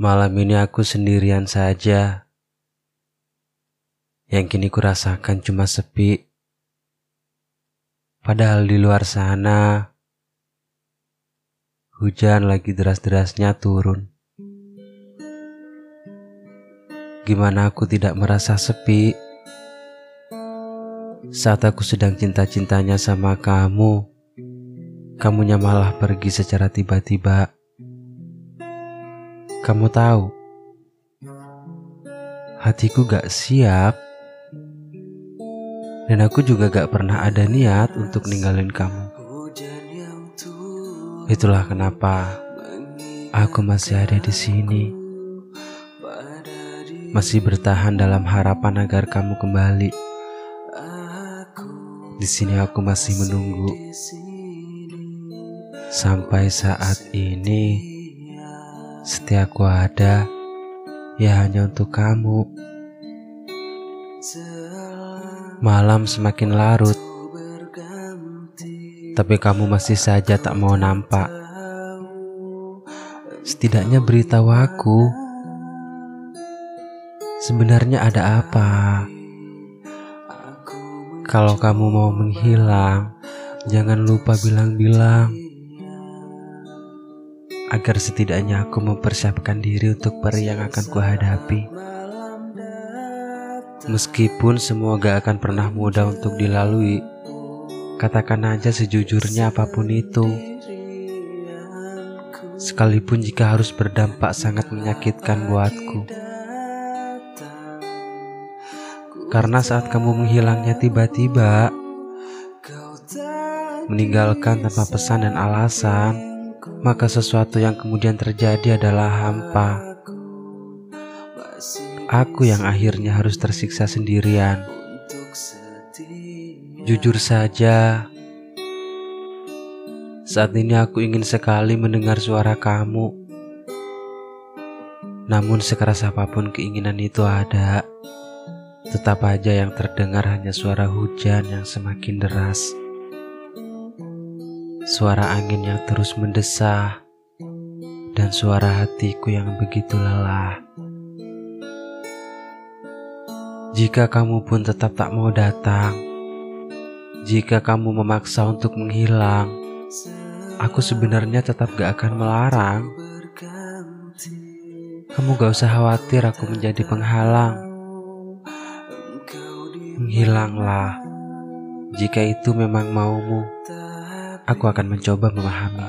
Malam ini aku sendirian saja. Yang kini kurasakan cuma sepi. Padahal di luar sana, hujan lagi deras-derasnya turun. Gimana aku tidak merasa sepi saat aku sedang cinta-cintanya sama kamu? Kamunya malah pergi secara tiba-tiba. Kamu tahu, hatiku gak siap, dan aku juga gak pernah ada niat untuk ninggalin kamu. Itulah kenapa aku masih ada di sini, masih bertahan dalam harapan agar kamu kembali. Di sini aku masih menunggu sampai saat ini setiap aku ada, ya hanya untuk kamu. Malam semakin larut, tapi kamu masih saja tak mau nampak. Setidaknya beritahu aku, sebenarnya ada apa? Kalau kamu mau menghilang, jangan lupa bilang-bilang agar setidaknya aku mempersiapkan diri untuk peri yang akan kuhadapi. Meskipun semua gak akan pernah mudah untuk dilalui, katakan aja sejujurnya apa pun itu. Sekalipun jika harus berdampak sangat menyakitkan buatku. Karena saat kamu menghilangnya tiba-tiba, meninggalkan tanpa pesan dan alasan, maka sesuatu yang kemudian terjadi adalah hampa. Aku yang akhirnya harus tersiksa sendirian. Jujur saja, saat ini aku ingin sekali mendengar suara kamu. Namun sekeras apa pun keinginan itu ada, tetap aja yang terdengar hanya suara hujan yang semakin deras suara angin yang terus mendesah, dan suara hatiku yang begitu lelah. Jika kamu pun tetap tak mau datang, jika kamu memaksa untuk menghilang, aku sebenarnya tetap gak akan melarang. Kamu gak usah khawatir aku menjadi penghalang. Menghilanglah jika itu memang maumu. Aku akan mencoba memahami.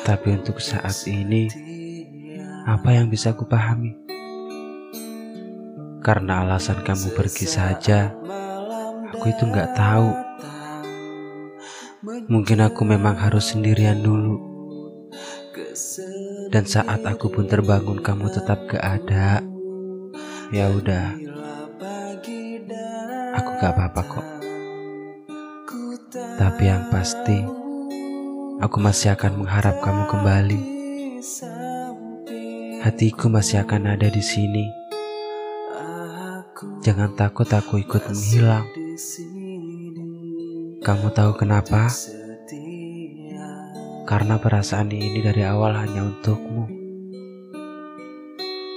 Tapi untuk saat ini, apa yang bisa aku pahami? Karena alasan kamu pergi saja, aku itu nggak tahu. Mungkin aku memang harus sendirian dulu. Dan saat aku pun terbangun, kamu tetap gak ada. Ya udah, aku gak apa-apa kok. Tapi yang pasti, aku masih akan mengharap kamu kembali. Hatiku masih akan ada di sini. Jangan takut aku ikut menghilang. Kamu tahu kenapa? Karena perasaan ini dari awal hanya untukmu.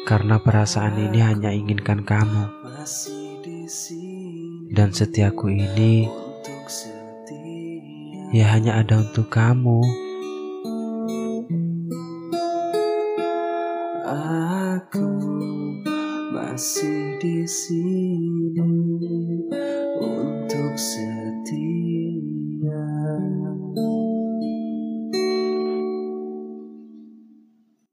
Karena perasaan ini hanya inginkan kamu. Dan setiaku ini ya hanya ada untuk kamu. Aku masih di sini untuk